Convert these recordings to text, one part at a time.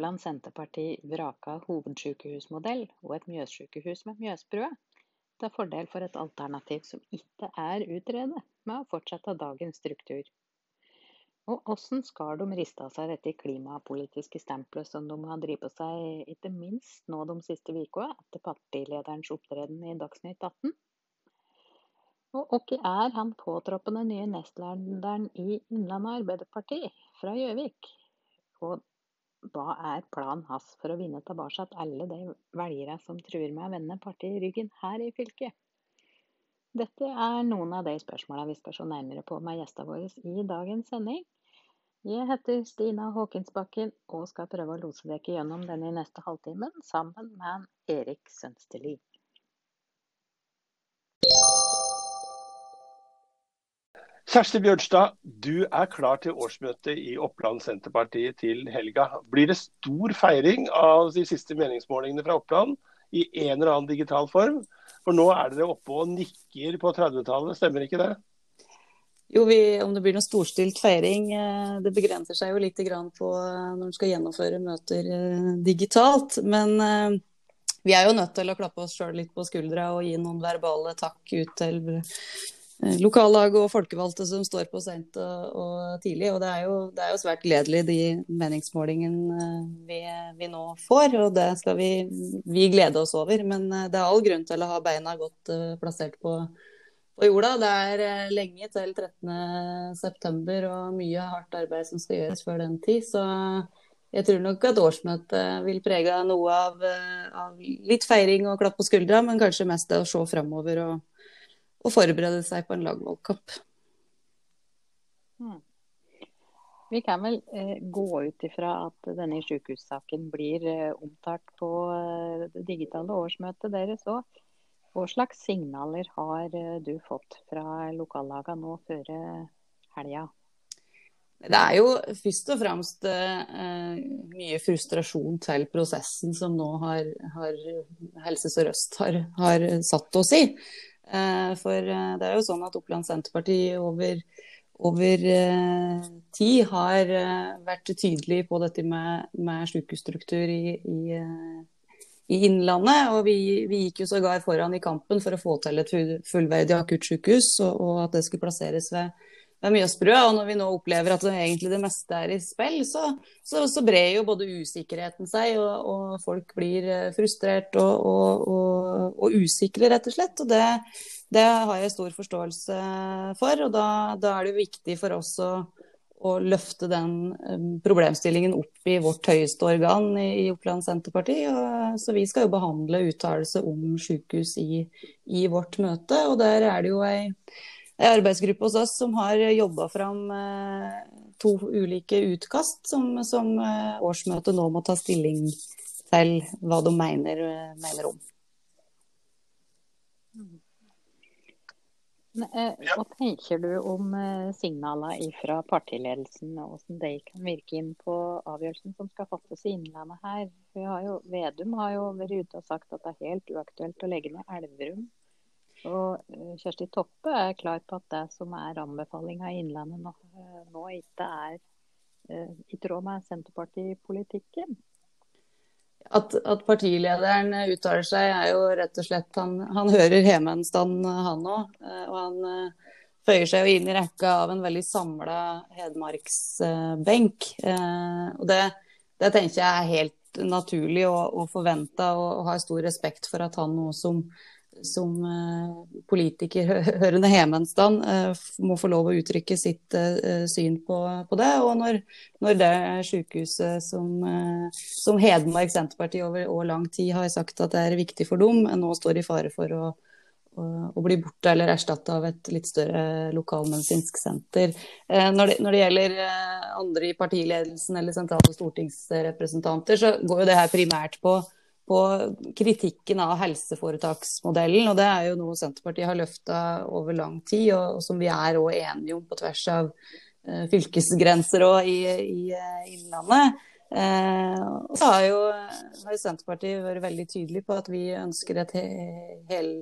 Oppland Senterparti vraka hovedsykehusmodell og et mjøssykehus med Mjøsbrua til fordel for et alternativ som ikke er utredet, med å fortsette dagens struktur. Og åssen skal de riste av seg dette klimapolitiske stempelet som de har drevet på seg, ikke minst nå de siste ukene, etter partilederens opptreden i Dagsnytt 18? Og hvem er han påtroppende nye nestlederen i Innlandet Arbeiderparti fra Gjøvik? Og hva er planen hans for å vinne tilbake alle de velgere som truer med å vende partiet i ryggen her i fylket? Dette er noen av de spørsmålene vi skal se nærmere på med gjestene våre i dagens sending. Jeg heter Stina Håkinsbakken og skal prøve å lose dere gjennom den i neste halvtimen sammen med Erik Sønsteli. Kjersti Bjørnstad, du er klar til årsmøtet i Oppland Senterparti til helga. Blir det stor feiring av de siste meningsmålingene fra Oppland i en eller annen digital form? For nå er dere oppe og nikker på 30-tallet, stemmer ikke det? Jo, vi, Om det blir noe storstilt feiring, eh, det begrenser seg jo litt på eh, når en skal gjennomføre møter eh, digitalt. Men vi er jo nødt til å klappe oss sjøl litt på skuldra og gi noen verbale takk ut til lokallag og folkevalgte som står på sent og, og tidlig. Og det er, jo, det er, jo, svært gledelig, de meningsmålingene eh, vi, vi, nå får. Og det skal vi, vi glede oss over. Men eh, det er all grunn til å ha beina godt plassert på, på jorda. Det er lenge til 13.9 og mye hardt arbeid som skal gjøres før den tid. Så jeg tror nok at årsmøtet vil prege noe av, av litt feiring og klapp på skuldra, men kanskje mest det å se framover og og forberede seg på en lagvalgkamp. Hmm. Vi kan vel eh, gå ut ifra at denne sykehussaken blir eh, omtalt på eh, det digitale årsmøtet deres òg. Hva slags signaler har eh, du fått fra lokallagene nå før helga? Det er jo først og fremst eh, mye frustrasjon til prosessen som nå har, har Helse Sør-Øst har, har, satt oss i. Eh, for eh, det er jo sånn at Oppland Senterparti over, over eh, tid har vært tydelig på dette med, med sykehusstruktur i, i, i, Innlandet. Og vi, vi, gikk jo sågar foran i kampen for å få til et fullverdig akuttsykehus, og, og at det skulle plasseres ved det er sprø. Og når vi nå opplever at det egentlig det meste er i spill, så, så, så brer jo både usikkerheten seg, og, og folk blir eh, frustrert og, og, og, usikre, rett og slett. Og det, det, har jeg stor forståelse for. Og da, da er det jo viktig for oss å, å løfte den um, problemstillingen opp i vårt høyeste organ i, Oppland Senterparti. Og, så vi skal jo behandle uttalelse om sykehus i, i vårt møte. Og der er det jo ei en arbeidsgruppe hos oss som har jobba fram eh, to ulike utkast som, som eh, årsmøtet nå må ta stilling til hva de mener, eh, mener om. Hva tenker du om signalene fra partiledelsen, og hvordan de kan virke inn på avgjørelsen som skal fattes i Innlandet her? Har jo, Vedum har jo vært ute og sagt at det er helt uaktuelt å legge ned Elverum og eh, Kjersti Toppe er klar på at det som er anbefalinga i Innlandet nå, eh, nå ikke er eh, i tråd med Senterpartipolitikken. At, at, partilederen uttaler seg, er jo rett og slett Han, han hører hjemmeenstand, han òg. Og han føyer seg jo inn i rekka av en veldig samla hedmarksbenk. Og det, det, tenker jeg er helt naturlig og, og forventa, og, og har stor respekt for at han nå som som eh, politiker hørende hjemme en stand må få lov å uttrykke sitt eh, syn på, på det. Og når, når det sykehuset som, som, Hedmark Senterparti over, over, lang tid har sagt at det er viktig for dem, nå står i fare for å, å, å bli borte eller erstatta av et litt større lokalmedisinsk senter. Når det, når det, gjelder andre i partiledelsen eller sentrale stortingsrepresentanter, så går jo det her primært på på kritikken av helseforetaksmodellen. og Det er jo noe Senterpartiet har løfta over lang tid, og, som vi er òg enige om på tvers av uh, fylkesgrenser og i, i uh, Innlandet. Uh, så har jo, har jo, Senterpartiet vært veldig tydelig på at vi ønsker et he hel,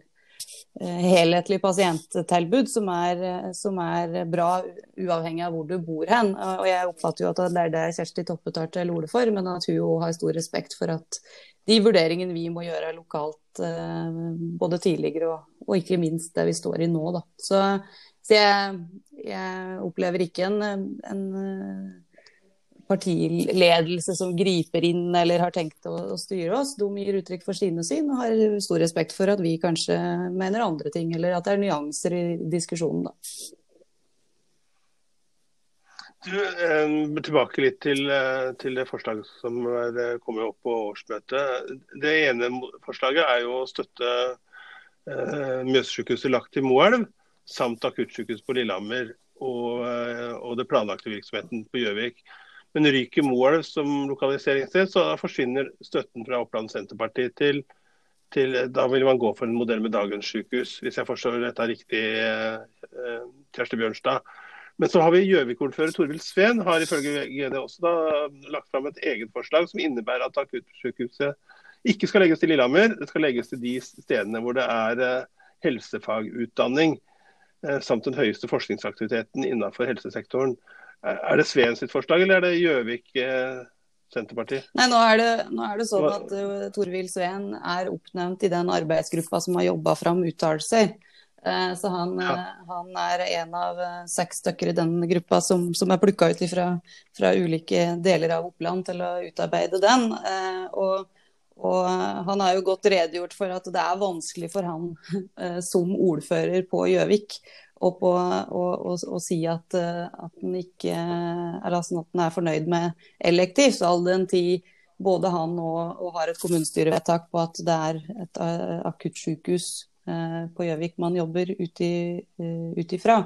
helhetlig pasienttilbud som er, som er, bra uavhengig av hvor du bor hen. Og jeg oppfatter jo at det er det Kjersti Toppe tar til orde for, men at hun òg har stor respekt for at de vurderingene vi må gjøre lokalt, både tidligere og, og ikke minst det vi står i nå. Da. Så, så jeg, jeg, opplever ikke en, en partiledelse som griper inn eller har tenkt å, å, styre oss. De gir uttrykk for sine syn og har stor respekt for at vi kanskje mener andre ting, eller at det er nyanser i diskusjonen. da. Du, eh, tilbake litt til, eh, til, det forslaget som eh, kommer opp på årsmøtet. Det ene forslaget er jo å støtte eh, Mjøssykehuset lagt i Moelv, samt akuttsykehus på Lillehammer og, og det planlagte virksomheten på Gjøvik. Men ryker Moelv som lokaliseringssted, så forsvinner støtten fra Oppland Senterparti til, til, Da vil man gå for en modell med dagens sykehus, hvis jeg forstår dette riktig, eh, Kjersti Bjørnstad. Men så har vi Gjøvik-ordfører Torvild Sveen har ifølge GD også da lagt fram et eget forslag som innebærer at akuttsykehuset ikke skal legges til Lillehammer, det skal legges til de stedene hvor det er eh, helsefagutdanning eh, samt den høyeste forskningsaktiviteten innenfor helsesektoren. Er det Sveen sitt forslag, eller er det Gjøvik eh, Senterparti? Nei, nå er, det, nå er det sånn at uh, Torvild Sveen er oppnevnt i den arbeidsgruppa som har jobba fram uttalelser. Uh, så han, ja. uh, han, er en av uh, seks stykker i den gruppa som, som er plukka ut fra, fra, ulike deler av Oppland til å utarbeide den. Og, og, han har jo godt redegjort for at det er vanskelig for han som ordfører på Gjøvik og, på, og si at, eh, at den ikke er, altså at den er fornøyd med elektivt, all den tid både han og, har et kommunestyrevedtak på at det er et uh, akuttsykehus på Gjøvik man jobber ut, ifra.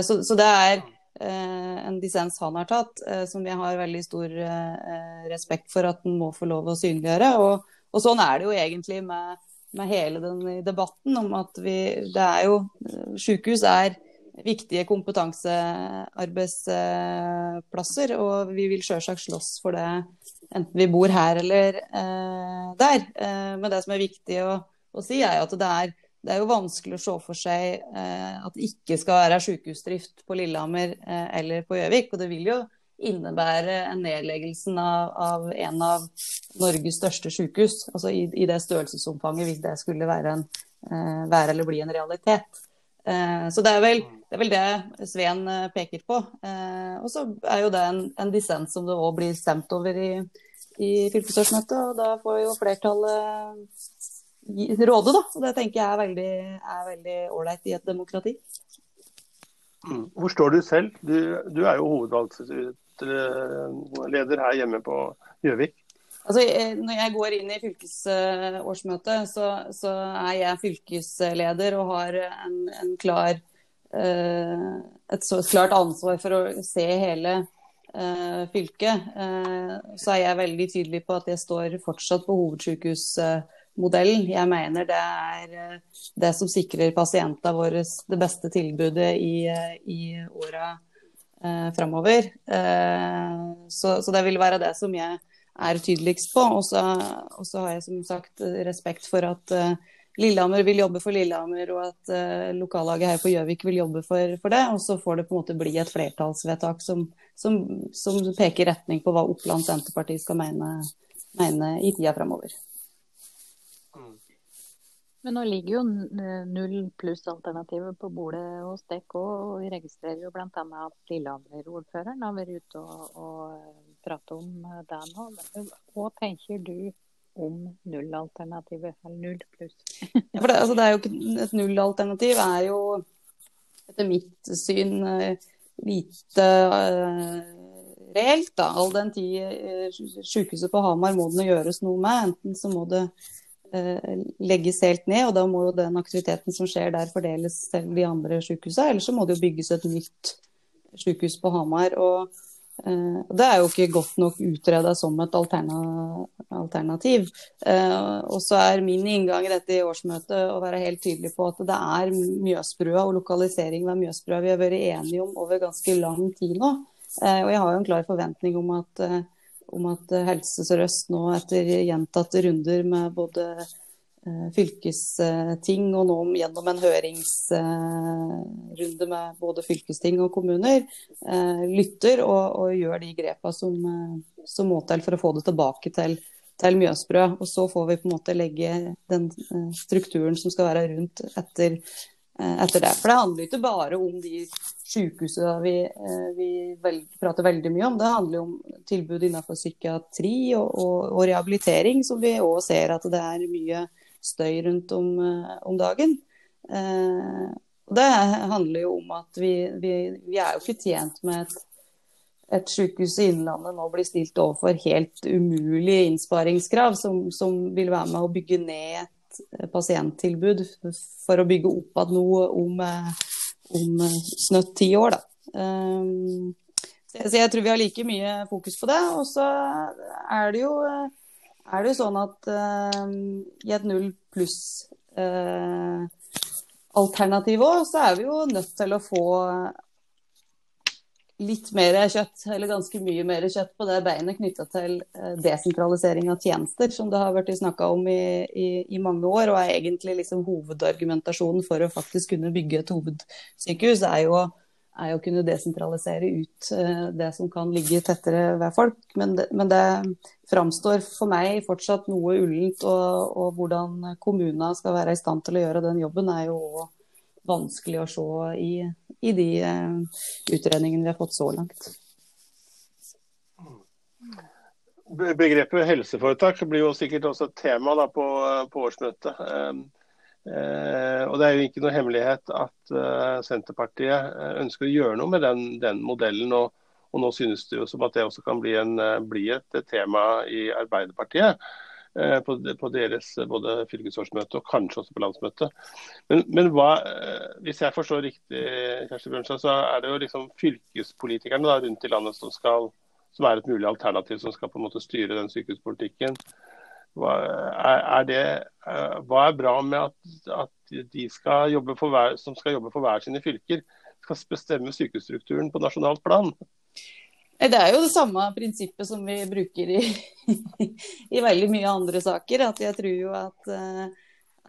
Så, så, det er en dissens han har tatt, som jeg har veldig stor respekt for at den må få lov å synliggjøre. Og sånn er det jo egentlig med med hele den debatten om at vi Det er jo Sykehus er viktige kompetansearbeidsplasser, og vi vil sjølsagt slåss for det enten vi bor her eller eh, der. Eh, men det som er viktig å, å si, er at det er, det er jo vanskelig å se for seg eh, at det ikke skal være sykehusdrift på Lillehammer eh, eller på Gjøvik. Og det vil jo innebære en nedleggelsen av, av, en av Norges største sykehus, altså i, i, det størrelsesomfanget, hvis det skulle være, en, uh, være eller bli en realitet. Uh, så det er, vel, det er, vel, det Sveen uh, peker på. og så er jo det en, en dissens som det òg blir stemt over i, i fylkesårsmøtet, og da får jo flertallet råde, da. Og det tenker jeg er veldig ålreit i et demokrati. Mm. Hvor står du selv? Du, du er jo hovedvalgsleder her hjemme på Gjøvik. Altså, når jeg går inn i fylkesårsmøtet, så, så er jeg fylkesleder og har en, en klar, eh, et så klart ansvar for å se hele eh, fylket. Eh, så er jeg veldig tydelig på at jeg står fortsatt på hovedsykehusmodellen modellen. Jeg mener det er det som sikrer pasientene våre det beste tilbudet i, i åra eh, framover. Eh, så, så, det vil være det som jeg er tydeligst på. Og så, har jeg som sagt respekt for at eh, Lillehammer vil jobbe for Lillehammer, og at eh, lokallaget her på Gjøvik vil jobbe for, for, det. Og så får det på en måte bli et flertallsvedtak som, som, som peker retning på hva Oppland Senterparti skal mene, mene i tida framover. Men nå ligger jo null pluss-alternativet på bordet hos dere òg. Og vi registrerer jo bl.a. at Lillehammer-ordføreren har vært ute og, og pratet om det nå. Hva tenker du om nullalternativet, eller null pluss? ja, for det, altså, det er jo ikke, et nullalternativ er jo etter mitt syn eh, lite reelt. da, All den tid sykehuset på Hamar må det gjøres noe med. Enten så må det Eh, legges helt ned, og da må jo den aktiviteten som skjer der fordeles til de andre sykehusene. Eller så må det jo bygges et nytt sykehus på Hamar. og Uh, det er jo ikke godt nok utreda som et alterna alternativ. Uh, og så er min inngang i dette årsmøtet å være helt tydelig på at det er Mjøsbrua og lokalisering av Mjøsbrua vi har vært enige om over ganske lang tid nå. Og jeg har jo en klar forventning om at om at Helse Sør-Øst nå etter gjentatte runder med både Eh, fylkesting, og nå gjennom en høringsrunde med både fylkesting og kommuner, eh, lytter og, og gjør de grepene som, eh, som, må til for å få det tilbake til, til Mjøsbrød. Og så får vi på en måte legge den strukturen som skal være rundt etter, etter det. For det handler ikke bare om de sykehusene vi, vi vel, prater veldig mye om. Det handler om tilbud innenfor psykiatri og, og, og rehabilitering, som vi òg ser at det er mye støy rundt om, eh, om dagen. Eh, det handler jo om at vi, vi, vi er jo ikke tjent med et, et sykehus i Innlandet nå blir stilt overfor helt umulige innsparingskrav, som, som vil være med å bygge ned eh, pasienttilbud for å bygge opp igjen noe om, om snøtt ti år. Da. Så jeg tror vi har like mye fokus på det. Og så er det jo er det jo sånn at uh, i et null pluss-alternativ også, òg, så er vi jo nødt til å få litt mer kjøtt, eller ganske mye mer kjøtt på det beinet knytta til uh, desentralisering av tjenester, som det har vært snakka om i, i, i, mange år. Og er egentlig liksom hovedargumentasjonen for å faktisk kunne bygge et hovedsykehus, er jo er jo å kunne desentralisere ut uh, det som kan ligge tettere ved folk. Men det, men det framstår for meg fortsatt noe ullent. Og, og, hvordan kommunene skal være i stand til å gjøre den jobben, er jo også vanskelig å se i, i de uh, utredningene vi har fått så langt. Begrepet helseforetak blir jo sikkert også et tema da, på, på årsmøtet. Um, Eh, og Det er jo ikke noe hemmelighet at eh, Senterpartiet eh, ønsker å gjøre noe med den, den modellen. Og, og, Nå synes det jo som at det også kan bli, en, bli et tema i Arbeiderpartiet. På, på, deres både fylkesårsmøte og kanskje også på landsmøtet. Men, men hva, hvis jeg forstår riktig, Kjersti så er det jo liksom fylkespolitikerne da, rundt i landet som, skal, som er et mulig alternativ som skal på en måte styre den sykehuspolitikken. Hva er, det, eh, hva er bra med at, at de skal hver, som skal jobbe for hver sine fylker, skal bestemme sykehusstrukturen på nasjonalt plan? Det er jo det samme prinsippet som vi bruker i, i veldig mye andre saker. At jeg tror jo at, eh,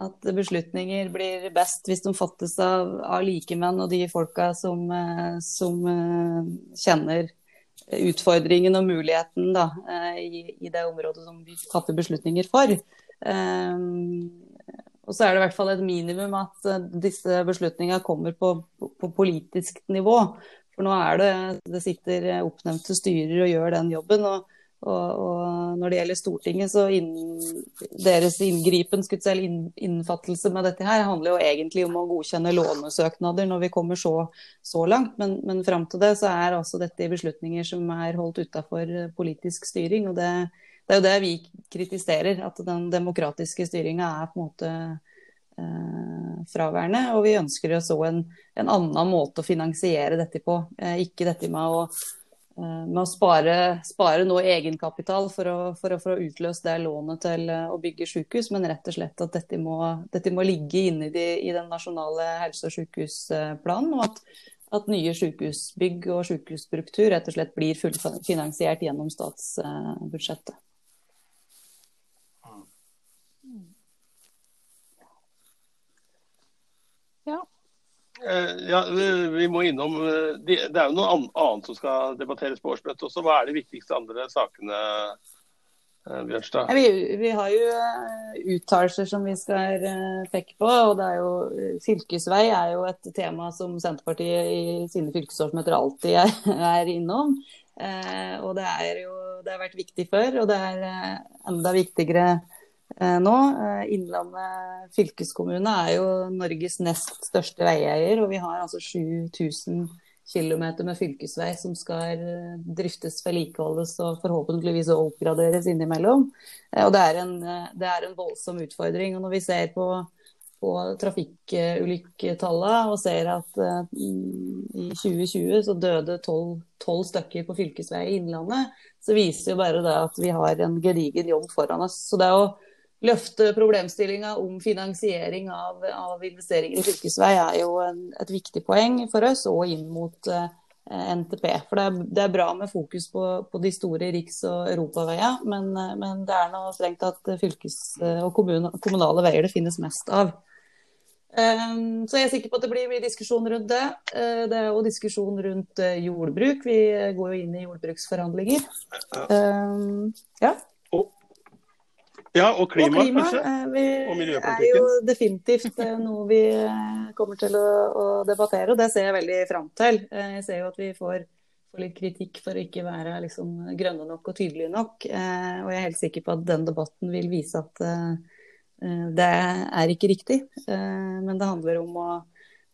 at, beslutninger blir best hvis de fattes av, av likemenn og de folka som, eh, som kjenner utfordringen og muligheten da, eh, i, i, det området som vi fatter beslutninger for. Um, og så er det i hvert fall et minimum at eh, disse beslutningene kommer på, på, politisk nivå. For nå er det det sitter oppnevnte styrer og gjør den jobben. og og, og, når det gjelder Stortinget, så inn, deres inngripen, eller innfattelse med dette her, handler jo egentlig om å godkjenne lånesøknader når vi kommer så, så langt. Men, men fram til det så er altså dette beslutninger som er holdt utafor politisk styring. og det, det, er jo det vi kritiserer, at den demokratiske styringa er på en måte fraværende. Og vi ønsker oss òg en, en, annen måte å finansiere dette på. Eh, ikke dette med å Eh, med å spare, spare noe egenkapital for å, for, å, for å, utløse det lånet til eh, å bygge sykehus, men rett og slett at dette må, dette må ligge inne i, de, i, den nasjonale helse- og sykehusplanen. Og at, at, nye sykehusbygg og sykehusstruktur rett og slett blir fullfinansiert gjennom statsbudsjettet. Eh, ja, vi må innom eh, Det er jo noe annet som skal debatteres på årsmøtet også. Hva er de viktigste andre sakene, eh, Bjørnstad? Ja, vi, vi, har jo uttalelser som vi skal peke på. og det er jo Fylkesvei er jo et tema som Senterpartiet i sine fylkesårsmøter alltid er, er innom. Eh, og det er jo det har vært viktig før, og det er enda viktigere nå. Eh, Innlandet fylkeskommune er jo Norges nest største veieier, og vi har altså 7000 km med fylkesvei som skal eh, driftes, vedlikeholdes og forhåpentligvis oppgraderes innimellom. Og det er, en, det er en voldsom utfordring. Og når vi ser på, på trafikkulykketallene og ser at i 2020 så døde tolv stykker på fylkesvei i Innlandet, så viser jo bare det at vi har en gedigen jobb foran oss. Så det er jo løfte problemstillinga om finansiering av, av, investeringer i fylkesvei er jo en, et viktig poeng for oss, og inn mot uh, NTP. For det er, det er, bra med fokus på, på de store riks- og europaveiene, men, men, det er noe strengt at fylkes- og kommunale veier det finnes mest av. Um, så jeg er sikker på at det blir mye diskusjon rundt det. Uh, det er jo diskusjon rundt uh, jordbruk. Vi går jo inn i jordbruksforhandlinger. Um, ja. Ja, og klima, og klima kanskje? Vi, og miljøpolitikken? er jo definitivt noe vi kommer til å, å, debattere, og det ser jeg veldig fram til. jeg ser jo at vi får, får litt kritikk for å ikke være liksom, grønne nok og tydelige nok. og jeg er helt sikker på at den debatten vil vise at Eh, det er ikke riktig, eh, men det handler, å,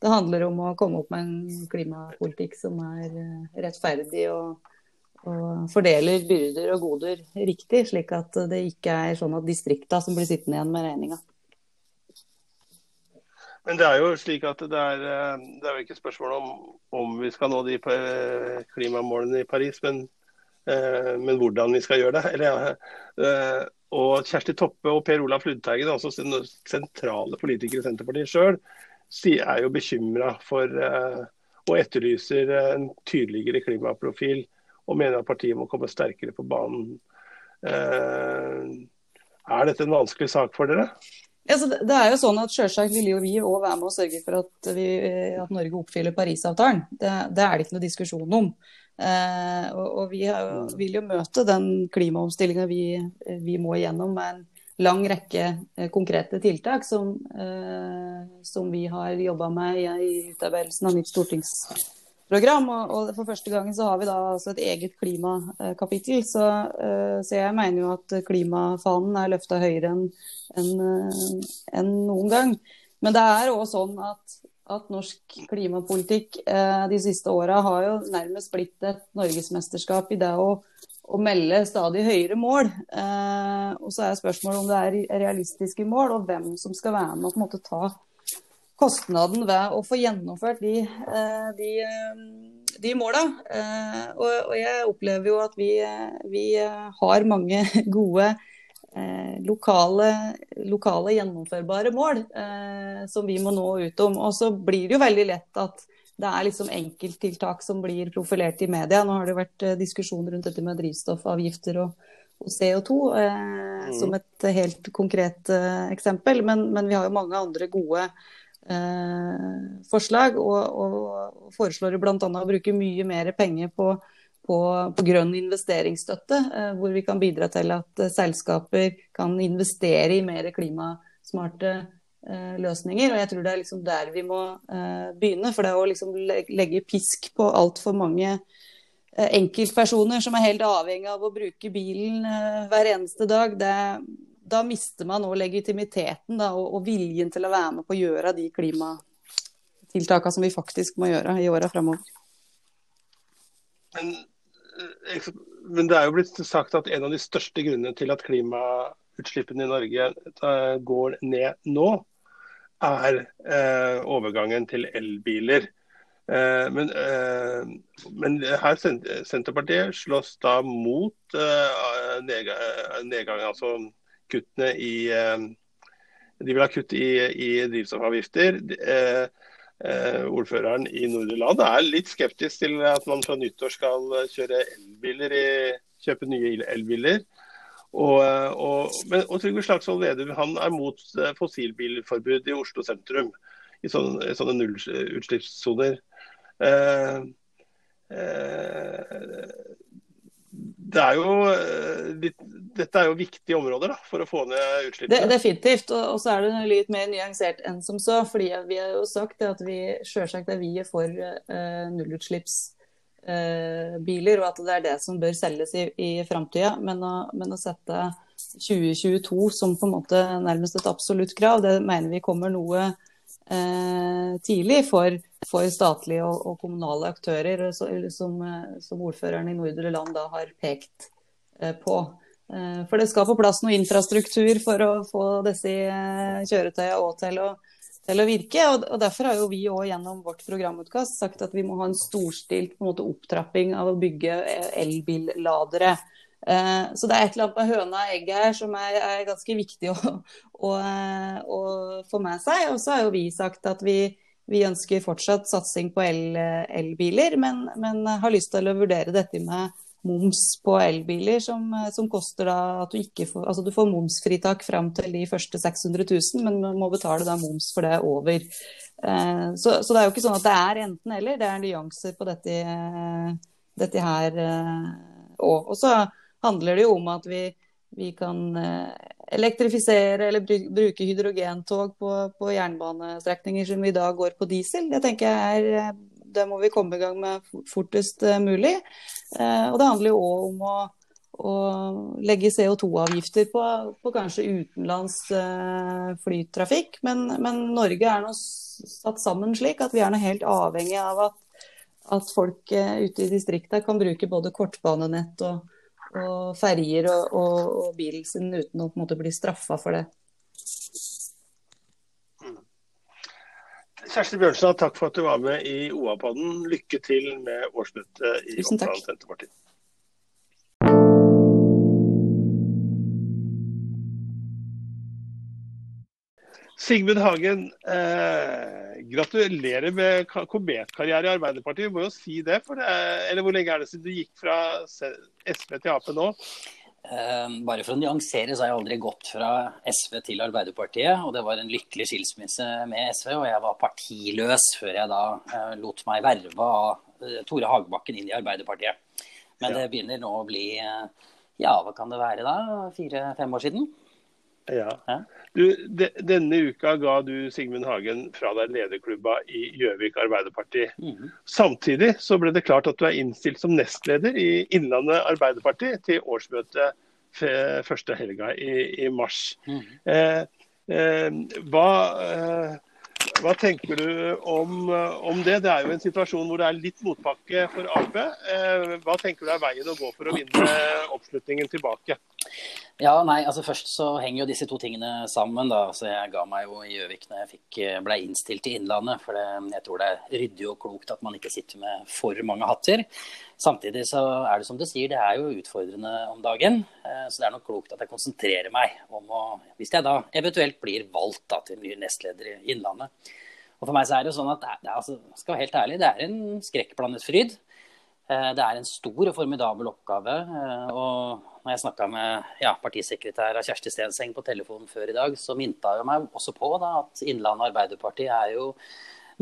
det handler om å, komme opp med en klimapolitikk som er eh, rettferdig og, og fordeler byrder og goder riktig, slik at det ikke er sånn at distrikta som blir sittende igjen med regninga. Men det er jo slik at det er, det er jo ikke spørsmål om om vi skal nå de klimamålene i Paris, men, men hvordan vi skal gjøre det. Eller, og Kjersti Toppe og Per Olaf Lundteigen, altså sentrale politikere i Senterpartiet sjøl, er jo bekymra for og etterlyser en tydeligere klimaprofil og mener at partiet må komme sterkere på banen. Uh, er dette en vanskelig sak for dere? Ja, det er jo sånn at Selvsagt vil jo vi òg være med og sørge for at, vi, at Norge oppfyller Parisavtalen. Det, det, er det ikke noe diskusjon om. Eh, og, og, vi har, vil jo møte den klimaomstillinga vi, vi, må gjennom med en lang rekke eh, konkrete tiltak som, eh, som vi har jobba med i, i utarbeidelsen av nytt stortingsprogram. Og, og, for første gang så har vi da altså et eget klimakapittel. Så, eh, så, jeg mener jo at klimafanen er løfta høyere enn en, en noen gang. Men det er òg sånn at at norsk klimapolitikk eh, de siste åra har jo nærmest blitt et norgesmesterskap i det å, å melde stadig høyere mål. Eh, og så er spørsmålet om det er realistiske mål, og hvem som skal være med å på en måte ta kostnaden ved å få gjennomført de, eh, de, eh, de måla. Eh, og, og, jeg opplever jo at vi, vi har mange gode lokale, lokale, gjennomførbare mål som vi må nå ut om. Og så blir det jo veldig lett at det er liksom enkelttiltak som blir profilert i media. Nå har det vært diskusjon rundt dette med drivstoffavgifter og, og CO2 eh, mm. som et helt konkret eh, eksempel. Men, men, vi har jo mange andre gode forslag, og, og foreslår bl.a. å bruke mye mer penger på på, på, grønn investeringsstøtte, eh, hvor vi kan bidra til at eh, selskaper kan investere i mer klimasmarte eh, løsninger. Og jeg tror det er liksom der vi må begynne. For det å liksom legge pisk på altfor mange enkeltpersoner som er helt avhengig av å bruke bilen hver eneste dag, det, da mister man òg legitimiteten da, og, og, viljen til å være med på å gjøre de klimatiltakene som vi faktisk må gjøre i åra framover. Men men det er jo blitt sagt at en av de største grunnene til at klimautslippene i Norge eh, går ned nå, er eh, overgangen til elbiler. Eh, men, eh, men, her Senterpartiet slåss da mot nedgangen, nedgang, nedgang, altså kuttene i eh, De vil ha kutt i, i drivstoffavgifter. Eh, eh, ordføreren i Nordre Land er litt skeptisk til at man fra nyttår skal kjøre elbiler i, kjøpe nye elbiler. Og, og, men, og Trygve Slagsvold Vedum han er mot fossilbilforbud i Oslo sentrum. I sånne, sånne nullutslippssoner. Eh, eh, det er jo, eh, dette er jo viktige områder da, for å få ned utslippene. definitivt. Og, så er det litt mer nyansert enn som så. fordi Vi har jo sagt at vi selvsagt er vi for uh, nullutslippsbiler, uh, og at det er det som bør selges i, i framtida. Men, men, å sette 2022 som på en måte nærmest et absolutt krav, det mener vi kommer noe uh, tidlig for for statlige og, og kommunale aktører, så, som, som, ordføreren i Nordre Land da har pekt eh, på. Eh, for det skal på plass noe infrastruktur for å få disse eh, kjøretøyene òg til, til, å virke. Og, og Derfor har jo vi òg gjennom vårt programutkast sagt at vi må ha en storstilt en måte, opptrapping av å bygge eh, elbilladere. Eh, så det er et eller annet med høna og egget her som er, er ganske viktig å, å, å, få med seg. Og så har jo vi sagt at vi vi ønsker fortsatt satsing på el, elbiler, men, men, har lyst til å vurdere dette med moms på elbiler, som, som koster da at du ikke får Altså du får momsfritak fram til de første 600 000, men må betale da moms for det over. Eh, så, så, det er jo ikke sånn at det er enten-eller, det er nyanser på dette, dette her òg. Eh, og så handler det jo om at vi, vi kan eh, elektrifisere eller bruke hydrogentog på, på, jernbanestrekninger som i dag går på diesel. Det tenker jeg er det må vi komme i gang med fortest mulig. Eh, og det handler jo òg om å, å legge CO2-avgifter på, på, kanskje utenlands eh, flytrafikk. Men, men, Norge er nå satt sammen slik at vi er nå helt avhengig av at, at folk eh, ute i distriktene kan bruke både kortbanenett og, og ferjer og, og, og bilen sin uten å på en måte bli straffa for det. Kjersti Bjørnstad, takk for at du var med i OA-podden. Lykke til med årsmøtet i Oppland Sigmund Hagen, eh, gratulerer med kometkarriere i Arbeiderpartiet. Vi må jo si det, det er, eller Hvor lenge er det siden du gikk fra SV til Ap nå? Eh, bare for å nyansere, så har jeg aldri gått fra SV til Arbeiderpartiet. Og det var en lykkelig skilsmisse med SV, og jeg var partiløs før jeg da eh, lot meg verve av eh, Tore Hagebakken inn i Arbeiderpartiet. Men det begynner nå å bli eh, ja, hva kan det være da? Fire-fem år siden? Ja. Du, de, denne uka ga du Sigmund Hagen fra deg lederklubba i Gjøvik Arbeiderparti. Mm. Samtidig så ble det klart at du er innstilt som nestleder i Innlandet Arbeiderparti til årsmøtet første helga i, i mars. Mm eh, eh, hva eh, hva tenker du om, om, det? Det er jo en situasjon hvor det er litt motpakke for Ap. Eh, hva tenker du er veien å gå for å vinne oppslutningen tilbake? Ja, nei, altså Først så henger jo disse to tingene sammen. da, så Jeg ga meg jo i Gjøvik når jeg fikk, ble innstilt i Innlandet. For det, jeg tror det er ryddig og klokt at man ikke sitter med for mange hatter. Samtidig så er det som du sier, det er jo utfordrende om dagen. Eh, så det er nok klokt at jeg konsentrerer meg om å Hvis jeg da eventuelt blir valgt da, til ny nestleder i Innlandet, og for meg så er det jo sånn at det er, altså, skal være helt ærlig, det er en skrekkblandet fryd. Eh, det er en stor og formidabel oppgave. Eh, og når jeg snakka med ja, partisekretær Kjersti Stenseng på telefonen før i dag, så minta jeg meg også på da, at Innlandet Arbeiderparti er jo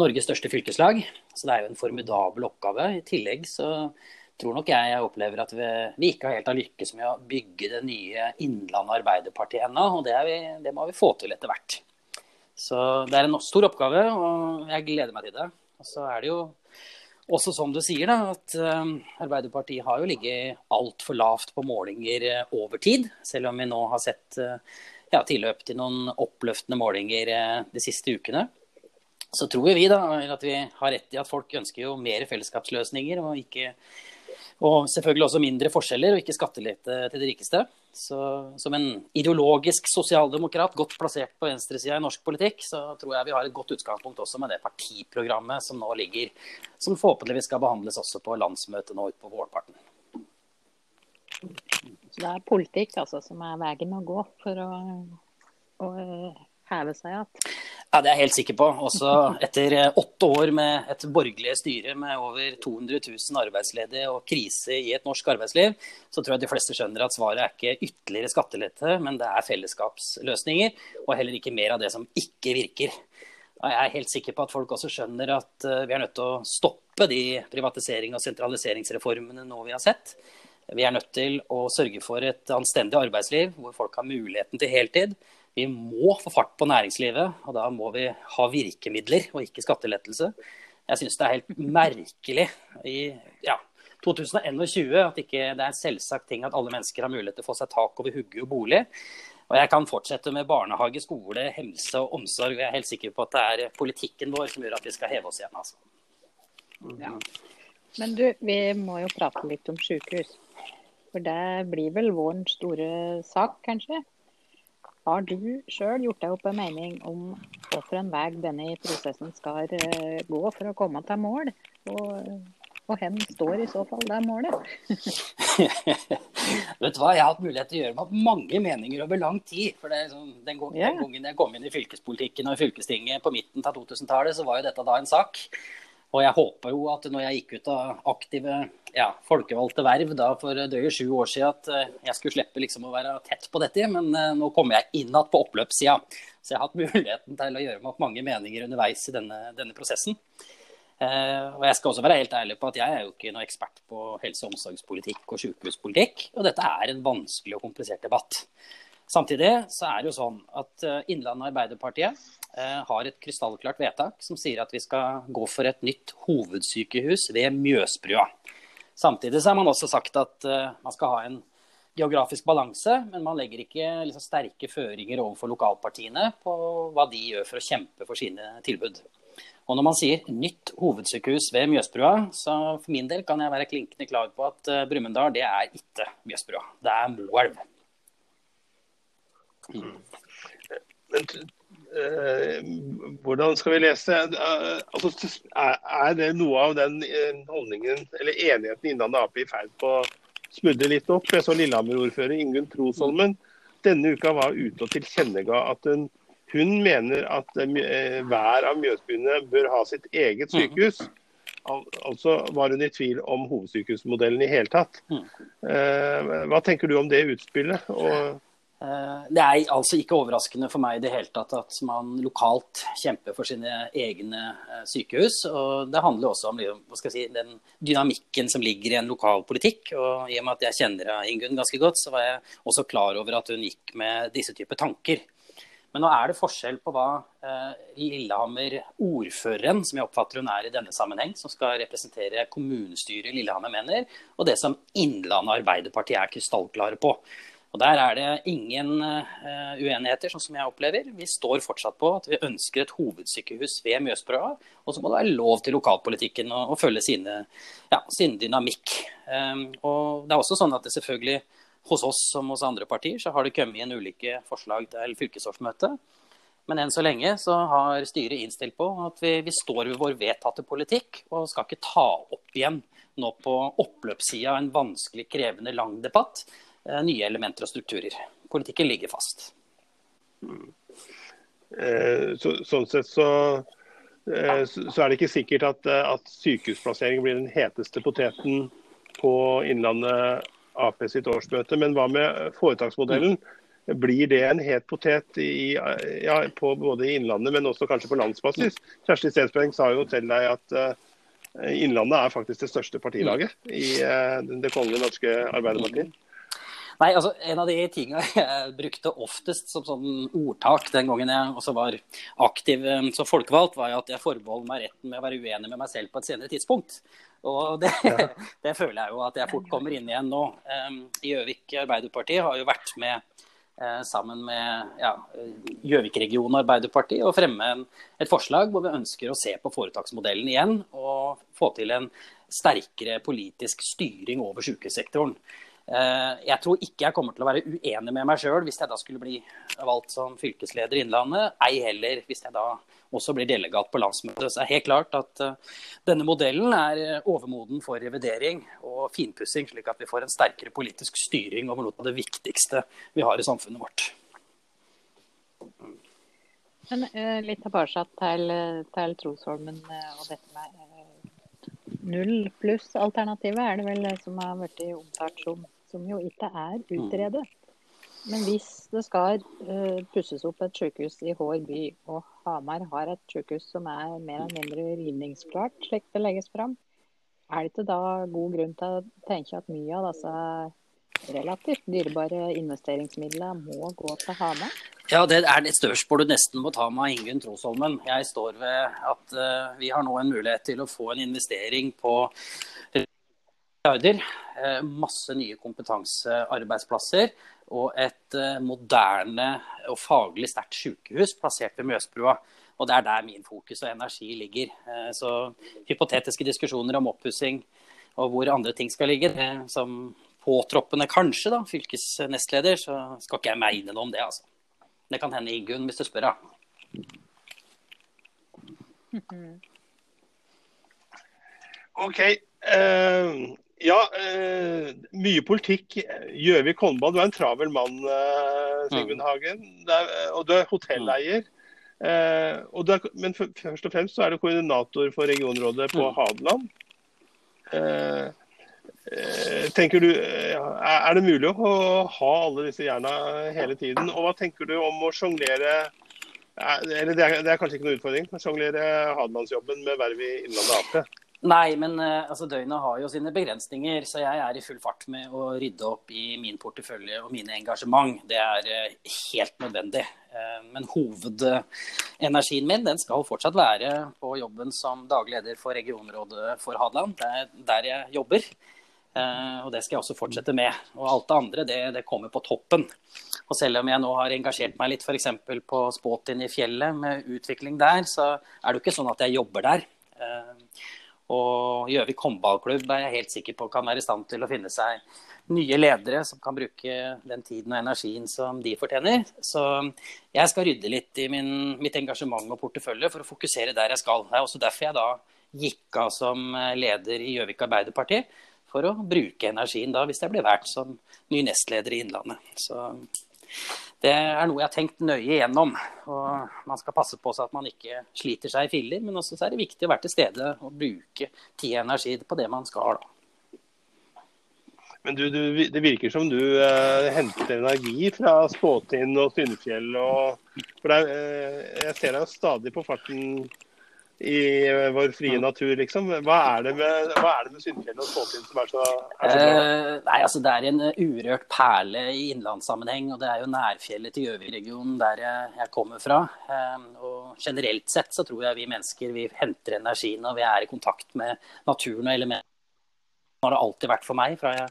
Norges største fylkeslag. Så det er jo en formidabel oppgave. I tillegg så tror nok jeg jeg opplever at vi, vi ikke helt har lykkes med å bygge det nye Innlandet Arbeiderparti ennå. Og det, vi, det må vi få til etter hvert. Så det er en stor oppgave, og jeg gleder meg til det. Og så er det jo også som du sier, da, at uh, Arbeiderpartiet har jo ligget altfor lavt på målinger uh, over tid. Selv om vi nå har sett uh, ja, tilløp til noen oppløftende målinger de siste ukene. Så tror vi da at vi har rett i at folk ønsker jo mer fellesskapsløsninger og ikke og selvfølgelig også mindre forskjeller, og ikke skattelette til de rikeste. Så som en ideologisk sosialdemokrat godt plassert på venstresida i norsk politikk, så tror jeg vi har et godt utgangspunkt også med det partiprogrammet som nå ligger, som forhåpentligvis skal behandles også på landsmøtet nå utpå vårparten. Så det er politikk altså som er veien å gå for å, å heve seg igjen? Ja, Det er jeg helt sikker på. Også etter eh, åtte år med et borgerlig styre med over 200 000 arbeidsledige og krise i et norsk arbeidsliv, så tror jeg de fleste skjønner at svaret er ikke ytterligere skattelette, men det er fellesskapsløsninger, og heller ikke mer av det som ikke virker. Jeg er helt sikker på at folk også skjønner at eh, vi er nødt til å stoppe de privatisering- og sentraliseringsreformene nå vi har sett. Vi er nødt til å sørge for et anstendig arbeidsliv hvor folk har muligheten til heltid vi må få fart på næringslivet, og da må vi ha virkemidler og ikke skattelettelse. Jeg syns det er helt merkelig i ja, 2021 at ikke det er en selvsagt ting at alle mennesker har mulighet til å få seg tak over hugget og bolig. Og jeg kan fortsette med barnehage, skole, helse og omsorg. og Jeg er helt sikker på at det er politikken vår som gjør at vi skal heve oss igjen. Altså. Ja. Men du, vi må jo prate litt om sykehus. For det blir vel vårens store sak, kanskje? Har du sjøl gjort deg opp en mening om hvilken vei denne prosessen skal eh, gå for å komme til mål? Og Og hen står i så fall det målet? Vet du hva, Jeg har hatt mulighet til å gjøre meg mange meninger over lang tid. for sånn, den, gang, yeah. den, gangen jeg kom inn i fylkespolitikken og i fylkestinget på midten av 2000-tallet, så var jo dette da en sak. Og jeg håper jo at når jeg gikk ut av aktive ja, folkevalgte verv da for drøye sju år siden, at eh, jeg skulle slippe liksom å være tett på dette. Men uh, nå kommer jeg inn igjen på oppløpssida. Så jeg har hatt muligheten til å gjøre meg opp mange meninger underveis i denne, denne prosessen. Eh, og jeg skal også være helt ærlig på at jeg er jo ikke noen ekspert på helse- og omsorgspolitikk og sykehuspolitikk. Og dette er en vanskelig og komplisert debatt. Samtidig så er det jo sånn at eh, Innlandet Arbeiderpartiet eh, har et krystallklart vedtak som sier at vi skal gå for et nytt hovedsykehus ved Mjøsbrua. Samtidig så har man også sagt at man skal ha en geografisk balanse, men man legger ikke liksom, sterke føringer overfor lokalpartiene på hva de gjør for å kjempe for sine tilbud. Og når man sier nytt hovedsykehus ved Mjøsbrua, så for min del kan jeg være klinkende klar på at Brumunddal det er ikke Mjøsbrua. Det er Moelv. Men uh, hvordan skal vi lese? Uh, altså, er, det noe av den holdningen, eller enigheten Innlandet Ap i ferd på å smudre litt opp? Jeg så Lillehammer-ordfører Ingunn Trosholmen denne uka var ute og tilkjennega at hun hun mener at eh, hver av Mjøsbyene bør ha sitt eget mhm. sykehus. Al altså var hun i tvil om hovedsykehusmodellen i hele tatt. Mhm. Eh, hva tenker du om det utspillet? Og eh, det er altså ikke overraskende for meg i det hele tatt at man lokalt kjemper for sine egne sykehus. og Det handler også om si, den dynamikken som ligger i en lokal politikk. og I og med at jeg kjenner Ingunn ganske godt, så var jeg også klar over at hun gikk med disse typer tanker. Men nå er det forskjell på hva eh, Lillehammer-ordføreren, som jeg oppfatter hun er i denne sammenheng, som skal representere kommunestyret i Lillehammer, mener, og det som Innlandet Arbeiderparti er krystallklare på. Og Der er det ingen uh, uenigheter, sånn som jeg opplever. Vi står fortsatt på at vi ønsker et hovedsykehus ved Mjøsbrua. Og så må det være lov til lokalpolitikken å, å følge sine, ja, sin dynamikk. Um, og det er også sånn at det selvfølgelig hos oss som hos andre partier så har det kommet inn ulike forslag til fylkesårsmøtet. Men enn så lenge så har styret innstilt på at vi, vi, står ved vår vedtatte politikk og skal ikke ta opp igjen nå på oppløpssida en vanskelig, krevende, lang debatt nye elementer og strukturer. Politikken ligger fast. Mm. Eh, så, sånn sett så, eh, så, er det ikke sikkert at, eh, at sykehusplassering blir den heteste poteten på Innlandet Ap sitt årsmøte. Men hva med foretaksmodellen? Blir det en het potet i, ja, på både i Innlandet, men også kanskje på landsbasis? Kjersti Stensberg sa jo til deg at uh, Innlandet er faktisk det største partilaget i uh, Det kongelige norske Arbeiderpartiet. Nei, altså En av de tingene jeg brukte oftest som sånn ordtak den gangen jeg også var aktiv eh, som folkevalgt, var at jeg forbeholder meg retten med å være uenig med meg selv på et senere tidspunkt. Og det, ja. det, føler jeg jo at jeg fort kommer inn igjen nå. Gjøvik Arbeiderparti har jo vært med eh, sammen med Gjøvik-regionen ja, Arbeiderparti og fremme en, et forslag hvor vi ønsker å se på foretaksmodellen igjen og få til en sterkere politisk styring over sykehussektoren. Eh, jeg tror ikke jeg kommer til å være uenig med meg sjøl hvis jeg da skulle bli valgt som fylkesleder i Innlandet. Ei heller hvis jeg da også blir delegat på landsmøtet. Så det er helt klart at uh, denne modellen er eh, overmoden for revidering og finpussing, slik at vi får en sterkere politisk styring over noe av det viktigste vi har i samfunnet vårt. Men litt tilbake til, til Trosholmen og dette med null pluss-alternativet, er det vel som har blitt omtalt som, som jo ikke er utredet. Men hvis det skal uh, pusses opp et sykehus i Hår by, og Hamar har et sykehus som er mer eller mindre rivningsklart, slik det legges fram, er det ikke da god grunn til å tenke at mye av disse relativt dyrebare investeringsmidlene må gå til Hamar? Ja, Det er et spørsmål du nesten må ta med Ingunn Trosholmen. Jeg står ved at uh, vi har nå en mulighet til å få en investering på milliarder. Uh, masse nye kompetansearbeidsplasser og et uh, moderne og faglig sterkt sykehus plassert ved Mjøsbrua. Og Det er der min fokus og energi ligger. Så hypotetiske diskusjoner om oppussing og hvor andre ting skal ligge, det, som påtroppende kanskje, da, fylkesnestleder, så skal ikke jeg mene noe om det. altså. Det kan hende Ingunn, hvis du spør, da. OK. Uh, ja, uh, mye politikk. Gjøvik håndball. Du er en travel mann, uh, Sigmund mm. Hagen. Er, og du er hotelleier. Er, men først og fremst så er du koordinator for regionrådet på mm. Hadeland. Tenker du, Er det mulig å ha alle disse jerna hele tiden? Og hva tenker du om å sjonglere eller det er, det er, kanskje ikke noe utfordring å sjonglere Hadelandsjobben med verv i Innlandet Ap? Nei, men altså, døgnet har jo sine begrensninger. Så jeg er i full fart med å rydde opp i min portefølje og mine engasjement. Det er helt nødvendig. Men hovedenergien min den skal fortsatt være på jobben som daglig leder for regionrådet for Hadeland. Det er der jeg jobber. Og det skal jeg også fortsette med. Og alt det andre det, det kommer på toppen. Og selv om jeg nå har engasjert meg litt f.eks. på Spåtin i fjellet med utvikling der, så er det jo ikke sånn at jeg jobber der. Og Gjøvik håndballklubb er jeg helt sikker på kan være i stand til å finne seg nye ledere som kan bruke den tiden og energien som de fortjener. Så jeg skal rydde litt i min, mitt engasjement og portefølje for å fokusere der jeg skal. Det er også derfor jeg da gikk av som leder i Gjøvik Arbeiderparti. For å bruke energien da, hvis jeg blir valgt som ny nestleder i Innlandet. Så det er noe jeg har tenkt nøye igjennom. Og man skal passe på seg at man ikke sliter seg i filler, men også så er det viktig å være til stede og bruke tid og energi på det man skal. da. Men du, du, det virker som du eh, henter energi fra Spåtind og Syndfjell. Og, for deg, eh, jeg ser deg stadig på farten i eh, vår frie natur, liksom. Hva er det med, hva er det med Syndfjellet og Spåtind som er så, er så bra? Eh, nei, altså Det er en eh, urørt perle i innlandssammenheng, og det er jo nærfjellet til Gjøvik-regionen der jeg, kommer fra. Eh, og generelt sett så tror jeg vi mennesker vi henter energi når vi er i kontakt med naturen og elementene. Det har det alltid vært for meg. fra jeg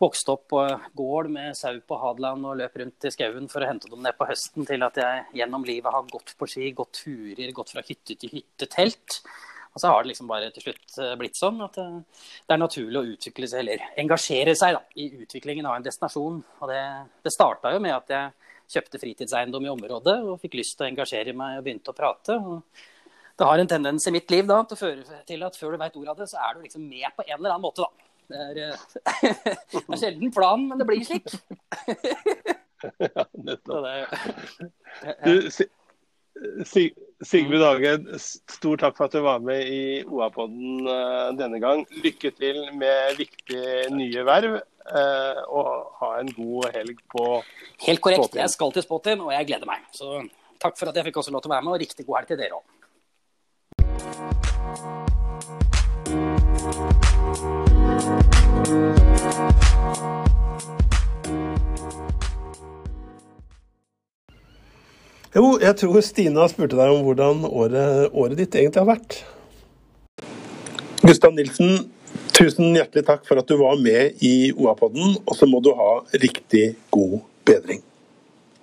vokste opp på gård med sau på Hadeland og løp rundt i skauen for å hente dem ned på høsten, til at jeg gjennom livet har gått på ski, gått turer, gått fra hytte til hytte, telt. Og så har det liksom bare til slutt eh, blitt sånn at eh, det er naturlig å utvikle seg, eller engasjere seg da, i utviklingen av en destinasjon. Og det, det starta jo med at jeg kjøpte fritidseiendom i området og fikk lyst til å engasjere meg og begynte å prate. Og det har en tendens i mitt liv da, til å føre til at før du veit ordet av det, så er du liksom med på en eller annen måte. da. Det er, eh, det er sjelden planen, men det blir slik. ja, nettopp. Du, Sigmund Hagen, stor takk for at du var med i OA-podden eh, denne gang. Lykke til med viktige nye verv, eh, og ha en god helg på Helt korrekt. Jeg skal til Spotin, og jeg gleder meg. Så takk for at jeg fikk også lov til å være med, og riktig god helg til dere òg. Jo, jeg tror Stina spurte deg om hvordan året, året ditt egentlig har vært. Gustav Nilsen, tusen hjertelig takk for at du var med i OA-podden, og så må du ha riktig god bedring.